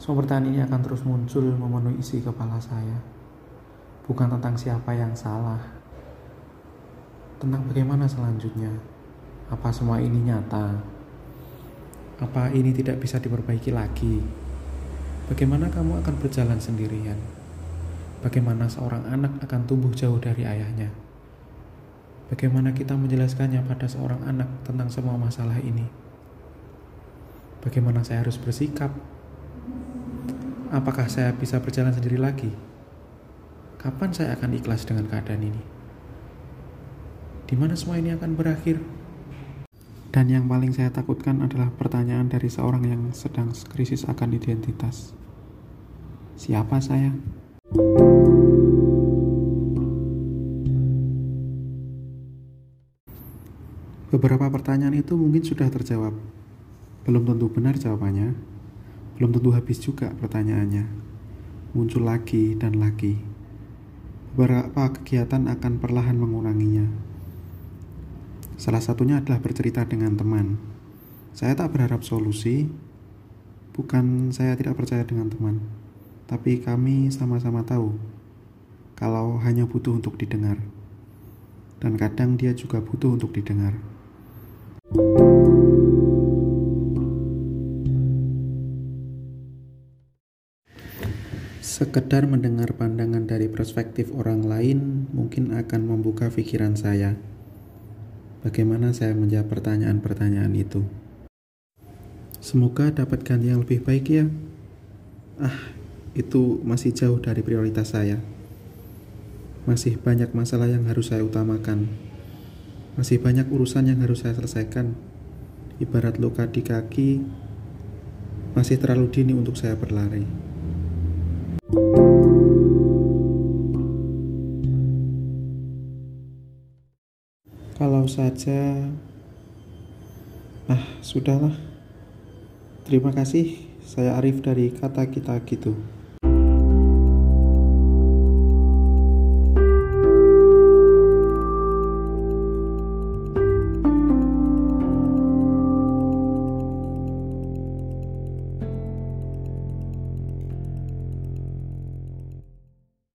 Semua pertanyaan ini akan terus muncul memenuhi isi kepala saya. Bukan tentang siapa yang salah, tentang bagaimana selanjutnya. Apa semua ini nyata? Apa ini tidak bisa diperbaiki lagi? Bagaimana kamu akan berjalan sendirian? Bagaimana seorang anak akan tumbuh jauh dari ayahnya? Bagaimana kita menjelaskannya pada seorang anak tentang semua masalah ini? Bagaimana saya harus bersikap? Apakah saya bisa berjalan sendiri lagi? Kapan saya akan ikhlas dengan keadaan ini? Di mana semua ini akan berakhir? Dan yang paling saya takutkan adalah pertanyaan dari seorang yang sedang krisis akan identitas. Siapa saya? Beberapa pertanyaan itu mungkin sudah terjawab. Belum tentu benar jawabannya, belum tentu habis juga pertanyaannya. Muncul lagi dan lagi. Beberapa kegiatan akan perlahan menguranginya. Salah satunya adalah bercerita dengan teman. Saya tak berharap solusi, bukan saya tidak percaya dengan teman, tapi kami sama-sama tahu kalau hanya butuh untuk didengar, dan kadang dia juga butuh untuk didengar. Sekedar mendengar pandangan dari perspektif orang lain mungkin akan membuka pikiran saya. Bagaimana saya menjawab pertanyaan-pertanyaan itu? Semoga dapat ganti yang lebih baik ya. Ah, itu masih jauh dari prioritas saya. Masih banyak masalah yang harus saya utamakan. Masih banyak urusan yang harus saya selesaikan. Ibarat luka di kaki, masih terlalu dini untuk saya berlari. Kalau saja, ah, sudahlah. Terima kasih. Saya Arif dari kata kita gitu.